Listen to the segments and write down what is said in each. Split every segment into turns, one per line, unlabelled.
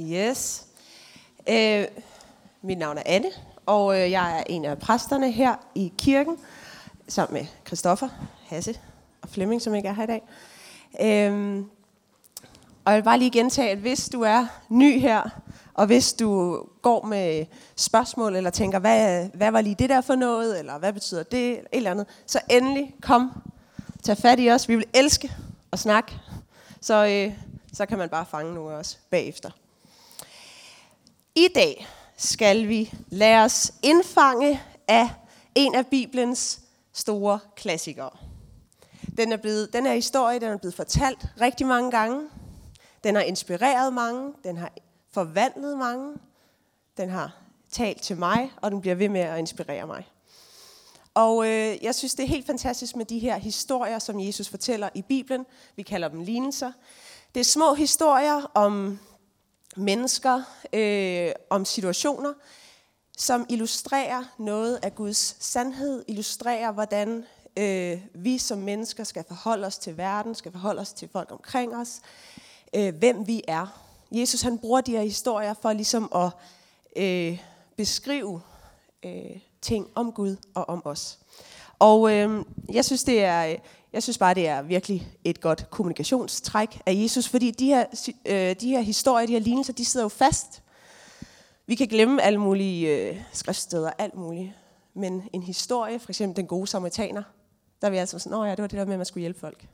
Yes. Øh, mit navn er Anne, og øh, jeg er en af præsterne her i kirken, sammen med Christoffer, Hasse og Flemming, som ikke er her i dag. Øh, og jeg vil bare lige gentage, at hvis du er ny her, og hvis du går med spørgsmål, eller tænker, hvad, hvad var lige det der for noget, eller hvad betyder det, eller et eller andet, så endelig kom, tag fat i os. Vi vil elske at snakke, så, øh, så kan man bare fange nogle af os bagefter. I dag skal vi lade os indfange af en af Bibelens store klassikere. Den, er blevet, den her historie den er blevet fortalt rigtig mange gange. Den har inspireret mange. Den har forvandlet mange. Den har talt til mig, og den bliver ved med at inspirere mig. Og øh, jeg synes, det er helt fantastisk med de her historier, som Jesus fortæller i Bibelen. Vi kalder dem lignelser. Det er små historier om mennesker, øh, om situationer, som illustrerer noget af Guds sandhed, illustrerer, hvordan øh, vi som mennesker skal forholde os til verden, skal forholde os til folk omkring os, øh, hvem vi er. Jesus han bruger de her historier for ligesom at øh, beskrive øh, ting om Gud og om os. Og øh, jeg synes det er øh, jeg synes bare det er virkelig et godt kommunikationstræk af Jesus, fordi de her øh, de her historier, de her lignelser, de sidder jo fast. Vi kan glemme alle mulige øh, skriftsteder, alt muligt, men en historie, for eksempel den gode samaritaner, der er vi altså sådan, ja, det var det der med, at man skulle hjælpe folk.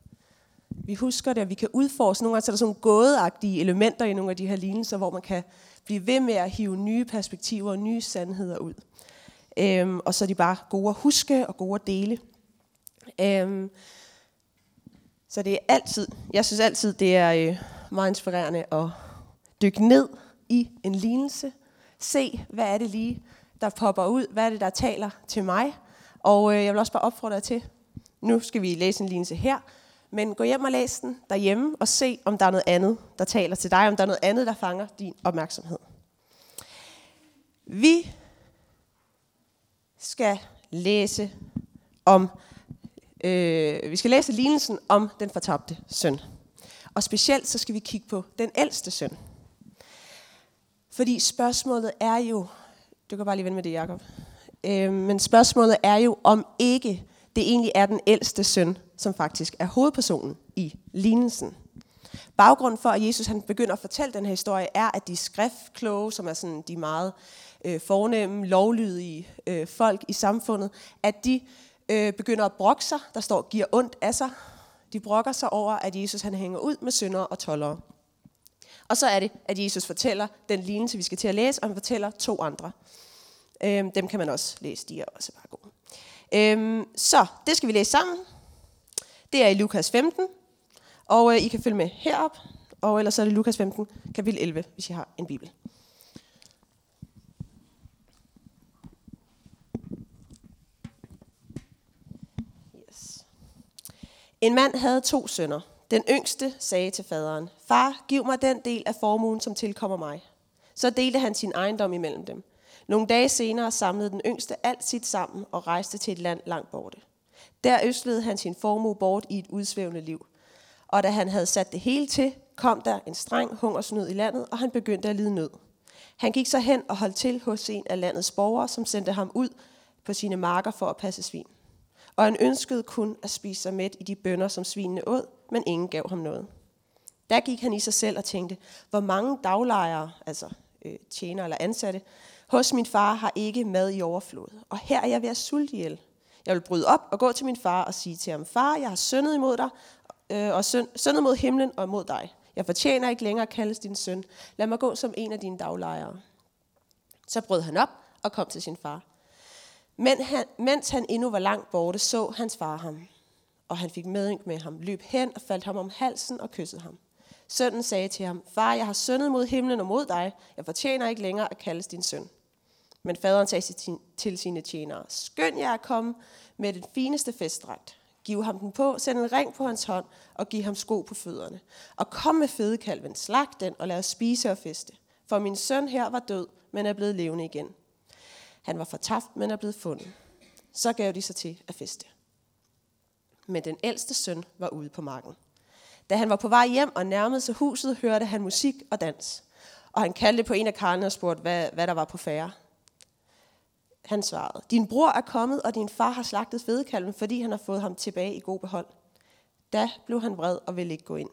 Vi husker det, og vi kan udforske. Nogle gange så er der sådan gådeagtige elementer i nogle af de her lignelser, hvor man kan blive ved med at hive nye perspektiver og nye sandheder ud. Øhm, og så er de bare gode at huske og gode at dele. Øhm, så det er altid, jeg synes altid, det er øh, meget inspirerende at dykke ned i en lignelse. Se, hvad er det lige, der popper ud? Hvad er det, der taler til mig? Og øh, jeg vil også bare opfordre dig til, nu skal vi læse en lignelse her, men gå hjem og læs den derhjemme og se, om der er noget andet, der taler til dig, om der er noget andet, der fanger din opmærksomhed. Vi skal læse om, øh, vi skal læse lignelsen om den fortabte søn. Og specielt så skal vi kigge på den ældste søn. Fordi spørgsmålet er jo, du kan bare lige vende med det, Jacob. Øh, men spørgsmålet er jo, om ikke det egentlig er den ældste søn, som faktisk er hovedpersonen i lignelsen. Baggrunden for, at Jesus han begynder at fortælle den her historie, er, at de skriftkloge, som er sådan de meget øh, fornemme, lovlydige øh, folk i samfundet, at de øh, begynder at brokke sig. Der står, giver ondt af sig. De brokker sig over, at Jesus han hænger ud med syndere og tollere. Og så er det, at Jesus fortæller den lignelse, vi skal til at læse, og han fortæller to andre. Øhm, dem kan man også læse, de er også bare gode. Øhm, så, det skal vi læse sammen. Det er i Lukas 15, og øh, I kan følge med herop, og ellers er det Lukas 15, kapitel 11, hvis I har en bibel. En mand havde to sønner. Den yngste sagde til faderen, Far, giv mig den del af formuen, som tilkommer mig. Så delte han sin ejendom imellem dem. Nogle dage senere samlede den yngste alt sit sammen og rejste til et land langt borte. Der øslede han sin formue bort i et udsvævende liv. Og da han havde sat det hele til, kom der en streng hungersnød i landet, og han begyndte at lide nød. Han gik så hen og holdt til hos en af landets borgere, som sendte ham ud på sine marker for at passe svin. Og han ønskede kun at spise sig mæt i de bønder, som svinene åd, men ingen gav ham noget. Der gik han i sig selv og tænkte, hvor mange daglejere, altså øh, tjener eller ansatte, hos min far har ikke mad i overflod, og her er jeg ved at sulte ihjel. Jeg vil bryde op og gå til min far og sige til ham, far, jeg har syndet imod dig, øh, og syndet mod himlen og mod dig. Jeg fortjener ikke længere at kaldes din søn. Lad mig gå som en af dine daglejere. Så brød han op og kom til sin far. Men han, mens han endnu var langt borte, så hans far ham. Og han fik medynk med ham, løb hen og faldt ham om halsen og kyssede ham. Sønnen sagde til ham, far, jeg har syndet mod himlen og mod dig. Jeg fortjener ikke længere at kaldes din søn. Men faderen sagde til sine tjenere, skynd jer at komme med den fineste festdragt. Giv ham den på, send en ring på hans hånd og giv ham sko på fødderne. Og kom med fedekalven, slag den og lad os spise og feste. For min søn her var død, men er blevet levende igen. Han var fortabt, men er blevet fundet. Så gav de sig til at feste. Men den ældste søn var ude på marken. Da han var på vej hjem og nærmede sig huset, hørte han musik og dans. og han kaldte på en af karlene og spurgte, hvad, hvad der var på færre. Han svarede, din bror er kommet, og din far har slagtet fedekalven, fordi han har fået ham tilbage i god behold. Da blev han vred og ville ikke gå ind.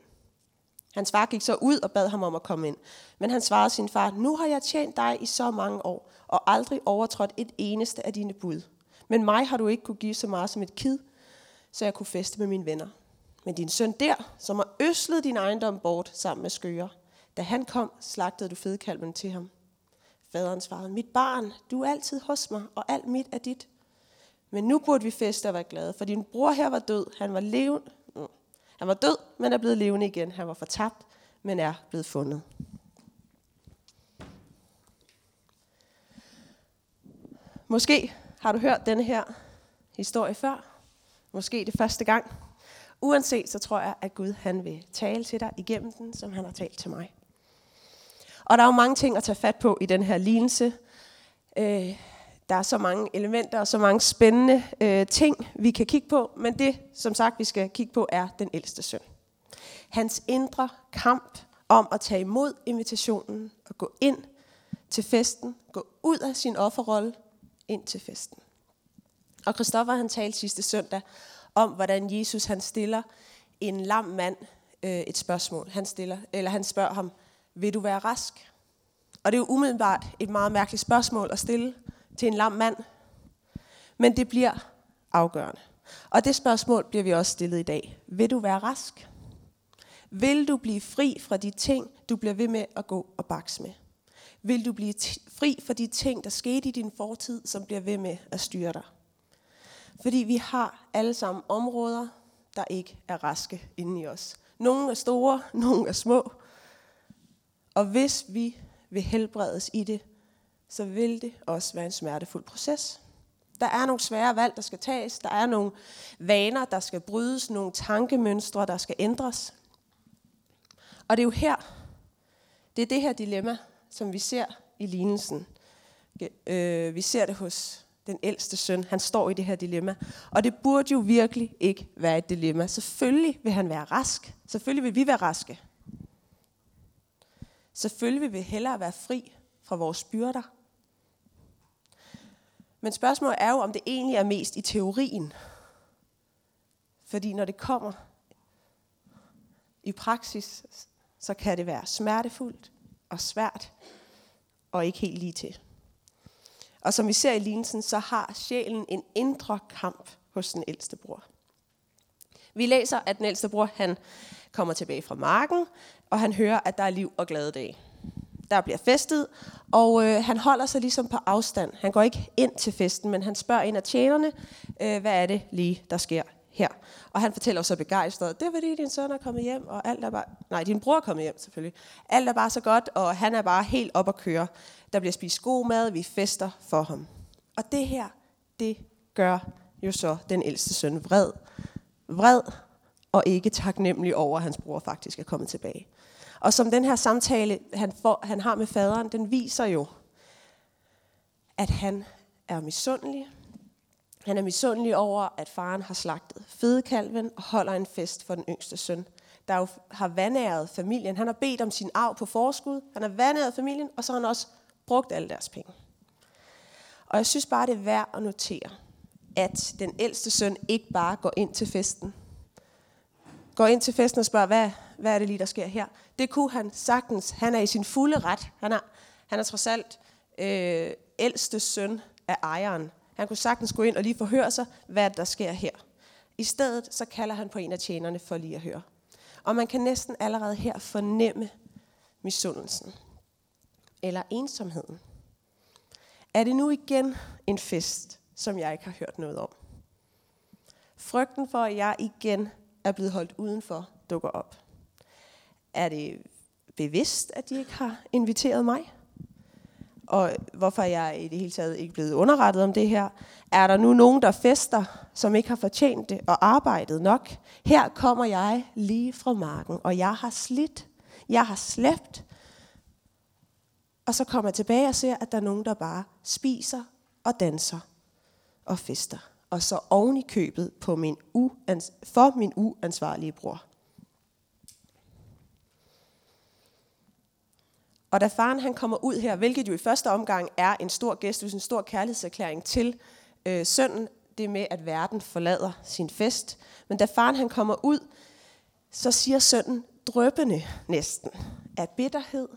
Hans far gik så ud og bad ham om at komme ind. Men han svarede sin far, nu har jeg tjent dig i så mange år, og aldrig overtrådt et eneste af dine bud. Men mig har du ikke kunne give så meget som et kid, så jeg kunne feste med mine venner. Men din søn der, som har øslet din ejendom bort sammen med skøger, da han kom, slagtede du fedekalven til ham. Faderen svarede, mit barn, du er altid hos mig, og alt mit er dit. Men nu burde vi feste og være glade, for din bror her var død, han var levende han var død, men er blevet levende igen. Han var fortabt, men er blevet fundet. Måske har du hørt denne her historie før. Måske det første gang. Uanset, så tror jeg, at Gud han vil tale til dig igennem den, som han har talt til mig. Og der er jo mange ting at tage fat på i den her lignelse. Øh, der er så mange elementer og så mange spændende øh, ting, vi kan kigge på. Men det, som sagt, vi skal kigge på, er den ældste søn. Hans indre kamp om at tage imod invitationen og gå ind til festen, gå ud af sin offerrolle ind til festen. Og Christoffer han talte sidste søndag om, hvordan Jesus han stiller en lam mand øh, et spørgsmål. Han, stiller, eller han spørger ham, vil du være rask? Og det er jo umiddelbart et meget mærkeligt spørgsmål at stille til en lam mand. Men det bliver afgørende. Og det spørgsmål bliver vi også stillet i dag. Vil du være rask? Vil du blive fri fra de ting, du bliver ved med at gå og bakse med? Vil du blive fri fra de ting, der skete i din fortid, som bliver ved med at styre dig? Fordi vi har alle sammen områder, der ikke er raske inde i os. Nogle er store, nogle er små. Og hvis vi vil helbredes i det, så vil det også være en smertefuld proces. Der er nogle svære valg, der skal tages. Der er nogle vaner, der skal brydes. Nogle tankemønstre, der skal ændres. Og det er jo her, det er det her dilemma, som vi ser i lignelsen. Øh, vi ser det hos den ældste søn. Han står i det her dilemma. Og det burde jo virkelig ikke være et dilemma. Selvfølgelig vil han være rask. Selvfølgelig vil vi være raske. Selvfølgelig vil vi hellere være fri fra vores byrder. Men spørgsmålet er jo, om det egentlig er mest i teorien. Fordi når det kommer i praksis, så kan det være smertefuldt og svært og ikke helt lige til. Og som vi ser i lignelsen, så har sjælen en indre kamp hos den ældste bror. Vi læser, at den ældste bror han kommer tilbage fra marken, og han hører, at der er liv og glade dage. Der bliver festet, og øh, han holder sig ligesom på afstand. Han går ikke ind til festen, men han spørger en af tjenerne, øh, hvad er det lige, der sker her? Og han fortæller så begejstret, det er fordi din søn er kommet hjem, og alt er bare... Nej, din bror er kommet hjem selvfølgelig. Alt er bare så godt, og han er bare helt op at køre. Der bliver spist god mad, vi fester for ham. Og det her, det gør jo så den ældste søn vred. Vred og ikke taknemmelig over, at hans bror faktisk er kommet tilbage. Og som den her samtale, han, får, han har med faderen, den viser jo, at han er misundelig. Han er misundelig over, at faren har slagtet fedekalven og holder en fest for den yngste søn, der jo har vandæret familien. Han har bedt om sin arv på forskud. Han har vandæret familien, og så har han også brugt alle deres penge. Og jeg synes bare, det er værd at notere, at den ældste søn ikke bare går ind til festen. Går ind til festen og spørger, hvad, hvad er det lige, der sker her? Det kunne han sagtens. Han er i sin fulde ret. Han er, han er trods alt øh, ældste søn af ejeren. Han kunne sagtens gå ind og lige forhøre sig, hvad der sker her. I stedet så kalder han på en af tjenerne for lige at høre. Og man kan næsten allerede her fornemme misundelsen eller ensomheden? Er det nu igen en fest, som jeg ikke har hørt noget om? Frygten for, at jeg igen er blevet holdt udenfor, dukker op. Er det bevidst, at de ikke har inviteret mig? Og hvorfor er jeg i det hele taget ikke blevet underrettet om det her? Er der nu nogen, der fester, som ikke har fortjent det og arbejdet nok? Her kommer jeg lige fra marken, og jeg har slidt, jeg har slæbt, og så kommer jeg tilbage og ser, at der er nogen, der bare spiser og danser og fester. Og så oven i købet på min uans- for min uansvarlige bror. Og da faren han kommer ud her, hvilket jo i første omgang er en stor gestus, en stor kærlighedserklæring til øh, sønnen, det med, at verden forlader sin fest. Men da faren han kommer ud, så siger sønnen drøbende næsten af bitterhed,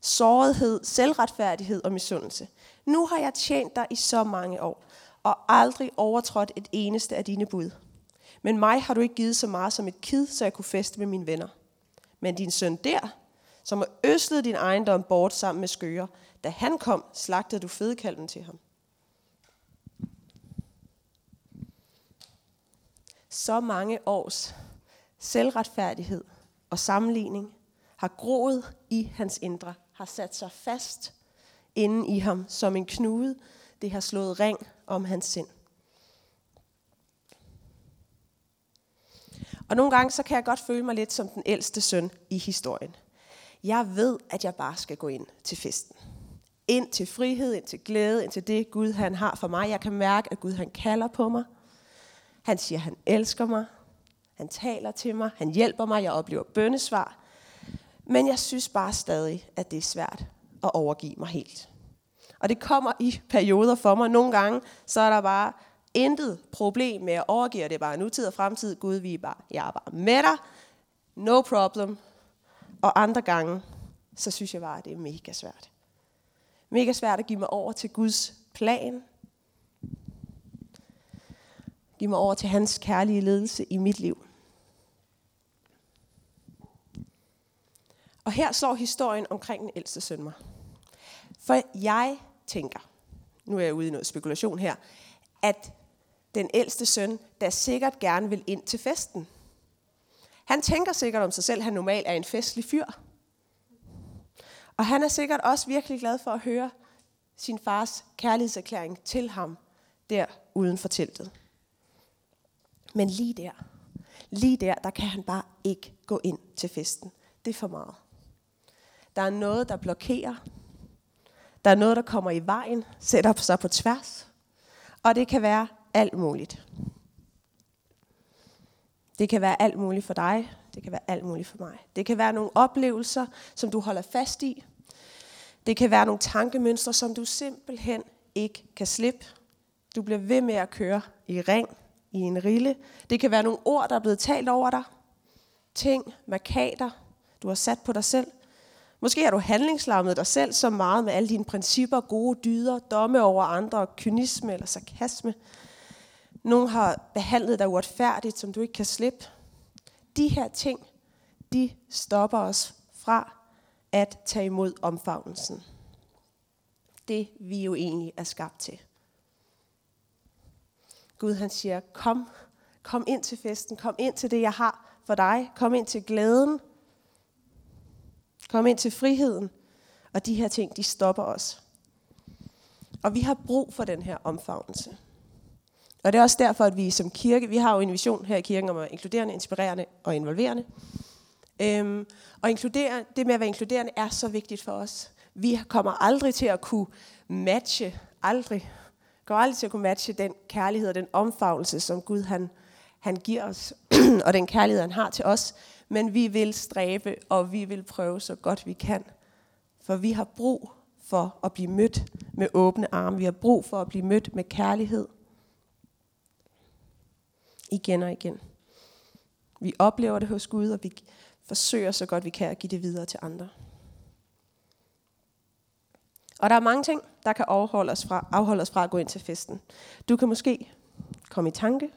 sårethed, selvretfærdighed og misundelse. Nu har jeg tjent dig i så mange år, og aldrig overtrådt et eneste af dine bud. Men mig har du ikke givet så meget som et kid, så jeg kunne feste med mine venner. Men din søn der, som har øslet din ejendom bort sammen med skøger, da han kom, slagtede du fedekalven til ham. Så mange års selvretfærdighed og sammenligning har groet i hans indre, har sat sig fast inde i ham som en knude. Det har slået ring om hans sind. Og nogle gange så kan jeg godt føle mig lidt som den ældste søn i historien. Jeg ved, at jeg bare skal gå ind til festen. Ind til frihed, ind til glæde, ind til det Gud han har for mig. Jeg kan mærke, at Gud han kalder på mig. Han siger, han elsker mig. Han taler til mig. Han hjælper mig. Jeg oplever bøndesvar. Men jeg synes bare stadig, at det er svært at overgive mig helt. Og det kommer i perioder for mig. Nogle gange, så er der bare intet problem med at overgive det. er bare nutid og fremtid. Gud, vi er bare, jeg er bare med dig. No problem. Og andre gange, så synes jeg bare, at det er mega svært. Mega svært at give mig over til Guds plan. Giv mig over til hans kærlige ledelse i mit liv. Og her står historien omkring den ældste søn mig. For jeg tænker, nu er jeg ude i noget spekulation her, at den ældste søn, der sikkert gerne vil ind til festen. Han tænker sikkert om sig selv, at han normalt er en festlig fyr. Og han er sikkert også virkelig glad for at høre sin fars kærlighedserklæring til ham der uden for teltet. Men lige der, lige der, der kan han bare ikke gå ind til festen. Det er for meget. Der er noget, der blokerer. Der er noget, der kommer i vejen, sætter sig på tværs. Og det kan være alt muligt. Det kan være alt muligt for dig. Det kan være alt muligt for mig. Det kan være nogle oplevelser, som du holder fast i. Det kan være nogle tankemønstre, som du simpelthen ikke kan slippe. Du bliver ved med at køre i ring, i en rille. Det kan være nogle ord, der er blevet talt over dig. Ting, markader, du har sat på dig selv. Måske har du handlingslammet dig selv så meget med alle dine principper, gode dyder, domme over andre, kynisme eller sarkasme. Nogen har behandlet dig uretfærdigt, som du ikke kan slippe. De her ting, de stopper os fra at tage imod omfavnelsen. Det vi jo egentlig er skabt til. Gud han siger, kom, kom ind til festen, kom ind til det, jeg har for dig, kom ind til glæden, kom ind til friheden, og de her ting, de stopper os. Og vi har brug for den her omfavnelse. Og det er også derfor, at vi som kirke, vi har jo en vision her i kirken om at inkluderende, inspirerende og involverende. Øhm, og inkludere, det med at være inkluderende er så vigtigt for os. Vi kommer aldrig til at kunne matche, aldrig, går aldrig til at kunne matche den kærlighed og den omfavnelse, som Gud han, han giver os, og den kærlighed, han har til os. Men vi vil stræbe, og vi vil prøve så godt vi kan. For vi har brug for at blive mødt med åbne arme. Vi har brug for at blive mødt med kærlighed igen og igen. Vi oplever det hos Gud, og vi forsøger så godt vi kan at give det videre til andre. Og der er mange ting, der kan afholde os fra, afholde os fra at gå ind til festen. Du kan måske komme i tanke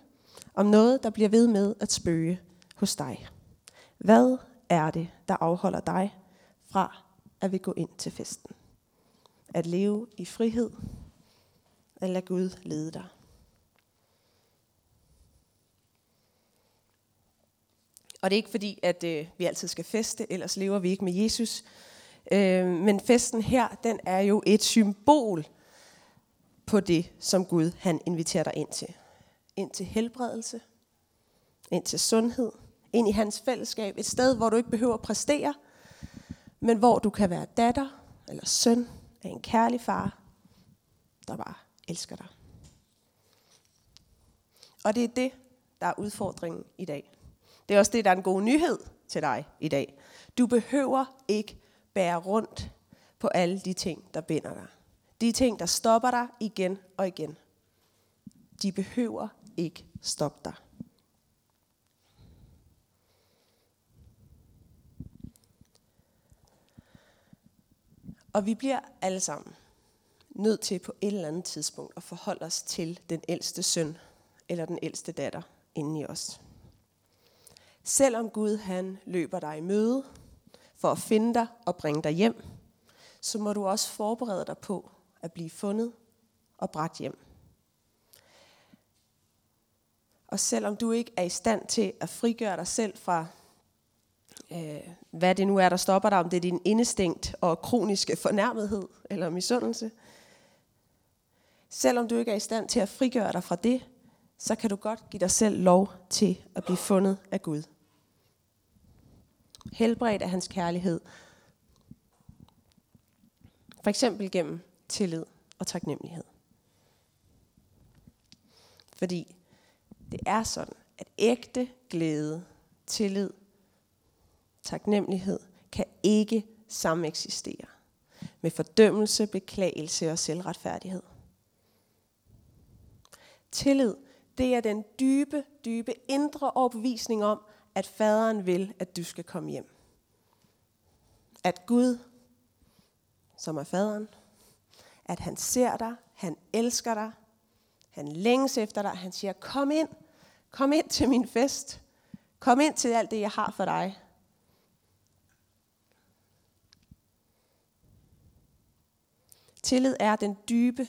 om noget, der bliver ved med at spøge hos dig. Hvad er det, der afholder dig fra at vi gå ind til festen? At leve i frihed, at lade Gud lede dig. Og det er ikke fordi, at øh, vi altid skal feste, ellers lever vi ikke med Jesus. Øh, men festen her, den er jo et symbol på det, som Gud han inviterer dig ind til. Ind til helbredelse, ind til sundhed, ind i hans fællesskab. Et sted, hvor du ikke behøver at præstere, men hvor du kan være datter eller søn af en kærlig far, der bare elsker dig. Og det er det, der er udfordringen i dag. Det er også det, der er en god nyhed til dig i dag. Du behøver ikke bære rundt på alle de ting, der binder dig. De ting, der stopper dig igen og igen. De behøver ikke stoppe dig. Og vi bliver alle sammen nødt til på et eller andet tidspunkt at forholde os til den ældste søn eller den ældste datter inden i os. Selvom Gud han løber dig i møde for at finde dig og bringe dig hjem, så må du også forberede dig på at blive fundet og bragt hjem. Og selvom du ikke er i stand til at frigøre dig selv fra, øh, hvad det nu er, der stopper dig, om det er din indestængt og kroniske fornærmethed eller misundelse, selvom du ikke er i stand til at frigøre dig fra det, så kan du godt give dig selv lov til at blive fundet af Gud. Helbredt af hans kærlighed. For eksempel gennem tillid og taknemmelighed. Fordi det er sådan, at ægte glæde, tillid, taknemmelighed kan ikke sameksistere med fordømmelse, beklagelse og selvretfærdighed. Tillid, det er den dybe, dybe indre overbevisning om, at faderen vil, at du skal komme hjem. At Gud, som er faderen, at han ser dig, han elsker dig, han længes efter dig, han siger, kom ind, kom ind til min fest, kom ind til alt det, jeg har for dig. Tillid er den dybe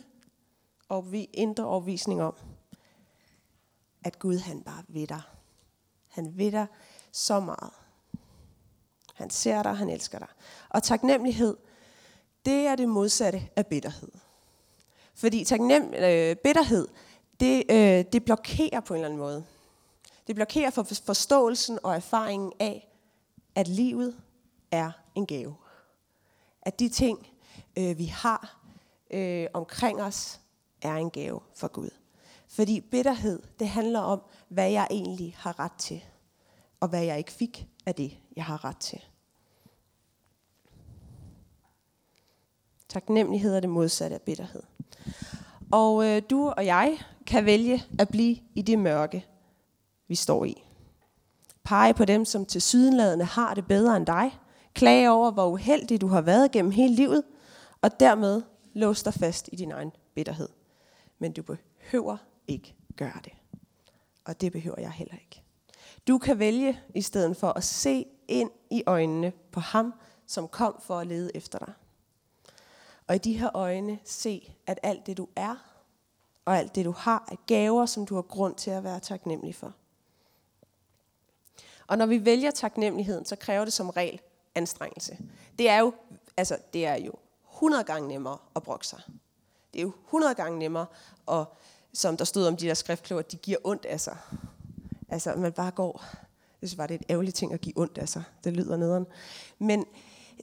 og indre overvisning om, at Gud han bare ved dig. Han vil dig så meget. Han ser dig, han elsker dig. Og taknemmelighed, det er det modsatte af bitterhed. Fordi taknem, øh, bitterhed, det, øh, det blokerer på en eller anden måde. Det blokerer for forståelsen og erfaringen af, at livet er en gave. At de ting, øh, vi har øh, omkring os, er en gave for Gud. Fordi bitterhed, det handler om, hvad jeg egentlig har ret til, og hvad jeg ikke fik af det, jeg har ret til. Taknemmelighed er det modsatte af bitterhed. Og øh, du og jeg kan vælge at blive i det mørke, vi står i. Pege på dem, som til sydenladende har det bedre end dig. Klage over, hvor uheldig du har været gennem hele livet, og dermed låse dig fast i din egen bitterhed. Men du behøver ikke gøre det. Og det behøver jeg heller ikke. Du kan vælge i stedet for at se ind i øjnene på ham, som kom for at lede efter dig. Og i de her øjne se, at alt det du er, og alt det du har, er gaver, som du har grund til at være taknemmelig for. Og når vi vælger taknemmeligheden, så kræver det som regel anstrengelse. Det er jo, altså, det er jo 100 gange nemmere at brokke sig. Det er jo 100 gange nemmere at som der stod om de der skriftkloger, de giver ondt af sig. Altså, man bare går. Det synes bare, det er et ærgerligt ting at give ondt af sig. Det lyder nederen. Men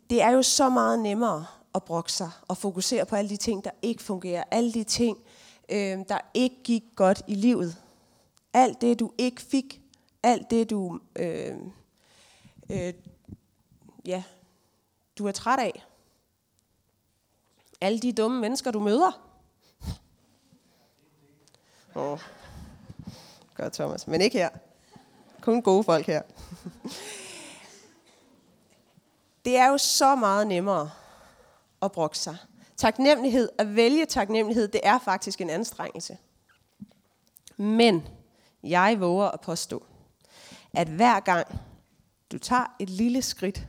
det er jo så meget nemmere at brokke sig og fokusere på alle de ting, der ikke fungerer. Alle de ting, øh, der ikke gik godt i livet. Alt det, du ikke fik. Alt det, du, øh, øh, ja, du er træt af. Alle de dumme mennesker, du møder. Åh, oh. godt Thomas. Men ikke her. Kun gode folk her. det er jo så meget nemmere at brokke sig. Taknemmelighed, at vælge taknemmelighed, det er faktisk en anstrengelse. Men jeg våger at påstå, at hver gang du tager et lille skridt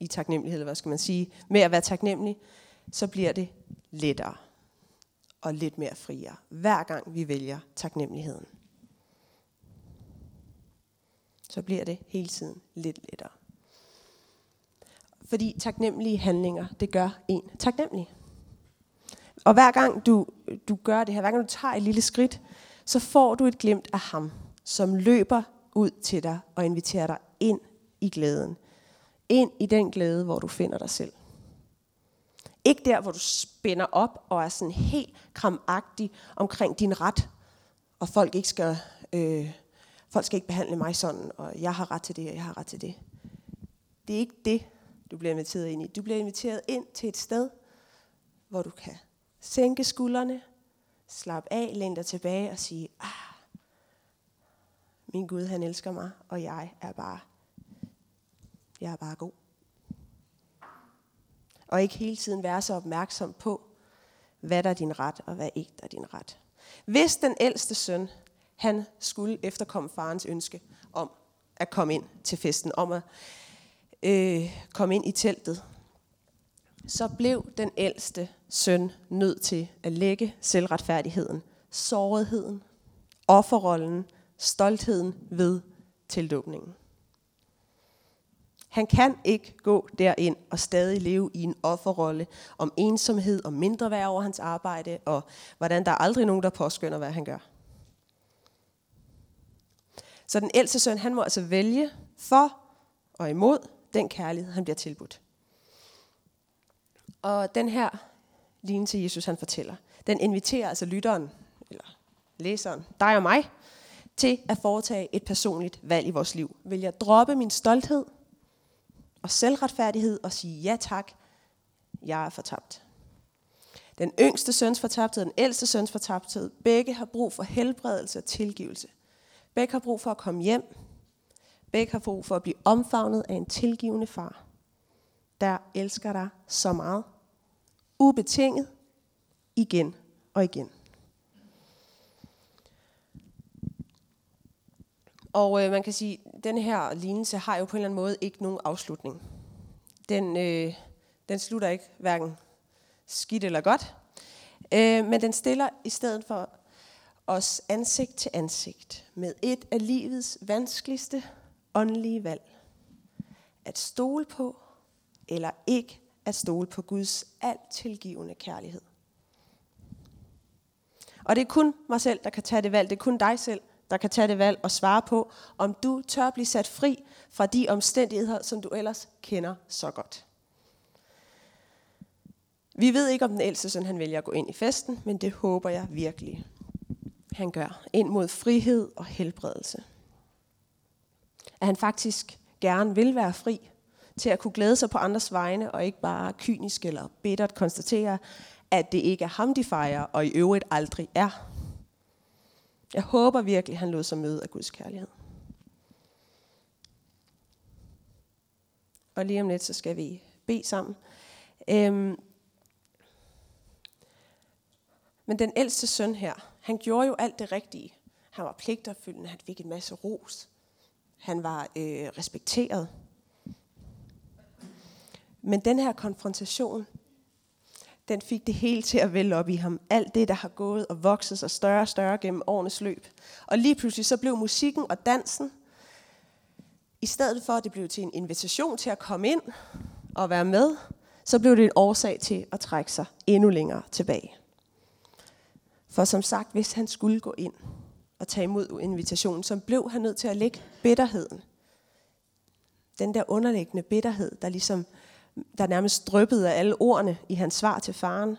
i taknemmelighed, eller hvad skal man sige, med at være taknemmelig, så bliver det lettere og lidt mere friere, hver gang vi vælger taknemmeligheden. Så bliver det hele tiden lidt lettere. Fordi taknemmelige handlinger, det gør en taknemmelig. Og hver gang du, du gør det her, hver gang du tager et lille skridt, så får du et glimt af ham, som løber ud til dig og inviterer dig ind i glæden. Ind i den glæde, hvor du finder dig selv. Ikke der, hvor du spænder op og er sådan helt kramagtig omkring din ret, og folk ikke skal, øh, folk skal ikke behandle mig sådan, og jeg har ret til det, og jeg har ret til det. Det er ikke det, du bliver inviteret ind i. Du bliver inviteret ind til et sted, hvor du kan sænke skuldrene, slappe af, læn dig tilbage og sige, ah, min Gud, han elsker mig, og jeg er bare, jeg er bare god. Og ikke hele tiden være så opmærksom på, hvad der er din ret, og hvad ikke der er din ret. Hvis den ældste søn, han skulle efterkomme farens ønske om at komme ind til festen, om at øh, komme ind i teltet, så blev den ældste søn nødt til at lægge selvretfærdigheden, sårigheden, offerrollen, stoltheden ved tildåbningen. Han kan ikke gå derind og stadig leve i en offerrolle om ensomhed og mindre værd over hans arbejde, og hvordan der er aldrig nogen, der påskynder, hvad han gør. Så den ældste søn, han må altså vælge for og imod den kærlighed, han bliver tilbudt. Og den her lignende til Jesus, han fortæller, den inviterer altså lytteren, eller læseren, dig og mig, til at foretage et personligt valg i vores liv. Vil jeg droppe min stolthed og selvretfærdighed og sige ja tak, jeg er fortabt. Den yngste søns fortabthed og den ældste søns fortabthed, begge har brug for helbredelse og tilgivelse. Begge har brug for at komme hjem. Begge har brug for at blive omfavnet af en tilgivende far, der elsker dig så meget. Ubetinget, igen og igen. Og øh, man kan sige, den her lignelse har jo på en eller anden måde ikke nogen afslutning. Den, øh, den slutter ikke hverken skidt eller godt, øh, men den stiller i stedet for os ansigt til ansigt med et af livets vanskeligste åndelige valg. At stole på eller ikke at stole på Guds alt tilgivende kærlighed. Og det er kun mig selv, der kan tage det valg. Det er kun dig selv, der kan tage det valg og svare på, om du tør blive sat fri fra de omstændigheder, som du ellers kender så godt. Vi ved ikke, om den ældste søn han vælger at gå ind i festen, men det håber jeg virkelig, han gør. Ind mod frihed og helbredelse. At han faktisk gerne vil være fri til at kunne glæde sig på andres vegne, og ikke bare kynisk eller bittert konstatere, at det ikke er ham, de fejrer, og i øvrigt aldrig er. Jeg håber virkelig, han lod sig møde af Guds kærlighed. Og lige om lidt, så skal vi bede sammen. Øhm, men den ældste søn her, han gjorde jo alt det rigtige. Han var pligtopfyldende, han fik en masse ros. Han var øh, respekteret. Men den her konfrontation, den fik det hele til at vælge op i ham. Alt det, der har gået og vokset sig større og større gennem årenes løb. Og lige pludselig så blev musikken og dansen, i stedet for at det blev til en invitation til at komme ind og være med, så blev det en årsag til at trække sig endnu længere tilbage. For som sagt, hvis han skulle gå ind og tage imod invitationen, så blev han nødt til at lægge bitterheden. Den der underliggende bitterhed, der ligesom der nærmest drøbbede af alle ordene i hans svar til faren.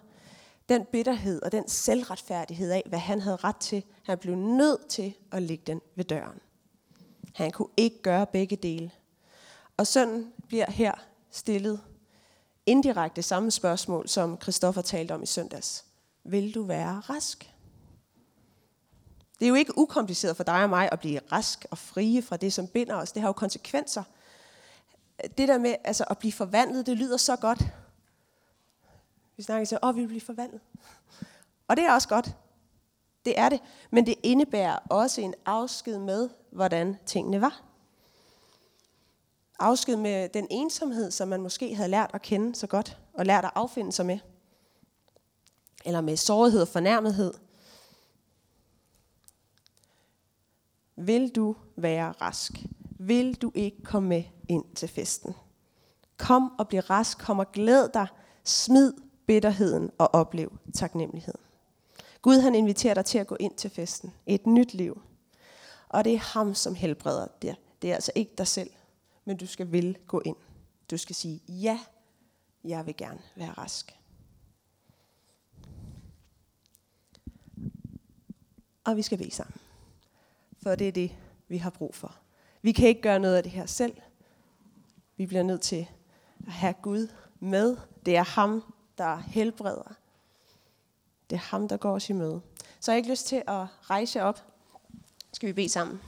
Den bitterhed og den selvretfærdighed af, hvad han havde ret til, han blev nødt til at lægge den ved døren. Han kunne ikke gøre begge dele. Og sønnen bliver her stillet indirekte samme spørgsmål, som Christoffer talte om i søndags. Vil du være rask? Det er jo ikke ukompliceret for dig og mig at blive rask og frie fra det, som binder os. Det har jo konsekvenser det der med altså, at blive forvandlet, det lyder så godt. Vi snakker så, åh, vi vil blive forvandlet. Og det er også godt. Det er det. Men det indebærer også en afsked med, hvordan tingene var. Afsked med den ensomhed, som man måske havde lært at kende så godt, og lært at affinde sig med. Eller med sårighed og fornærmethed. Vil du være rask? Vil du ikke komme med ind til festen. Kom og bliv rask, kom og glæd dig, smid bitterheden og oplev taknemmelighed. Gud han inviterer dig til at gå ind til festen, et nyt liv. Og det er ham, som helbreder det. Det er altså ikke dig selv, men du skal vil gå ind. Du skal sige, ja, jeg vil gerne være rask. Og vi skal bede sammen. For det er det, vi har brug for. Vi kan ikke gøre noget af det her selv. Vi bliver nødt til at have Gud med. Det er ham, der helbreder. Det er ham, der går os i møde. Så jeg har ikke lyst til at rejse op. Skal vi bede sammen?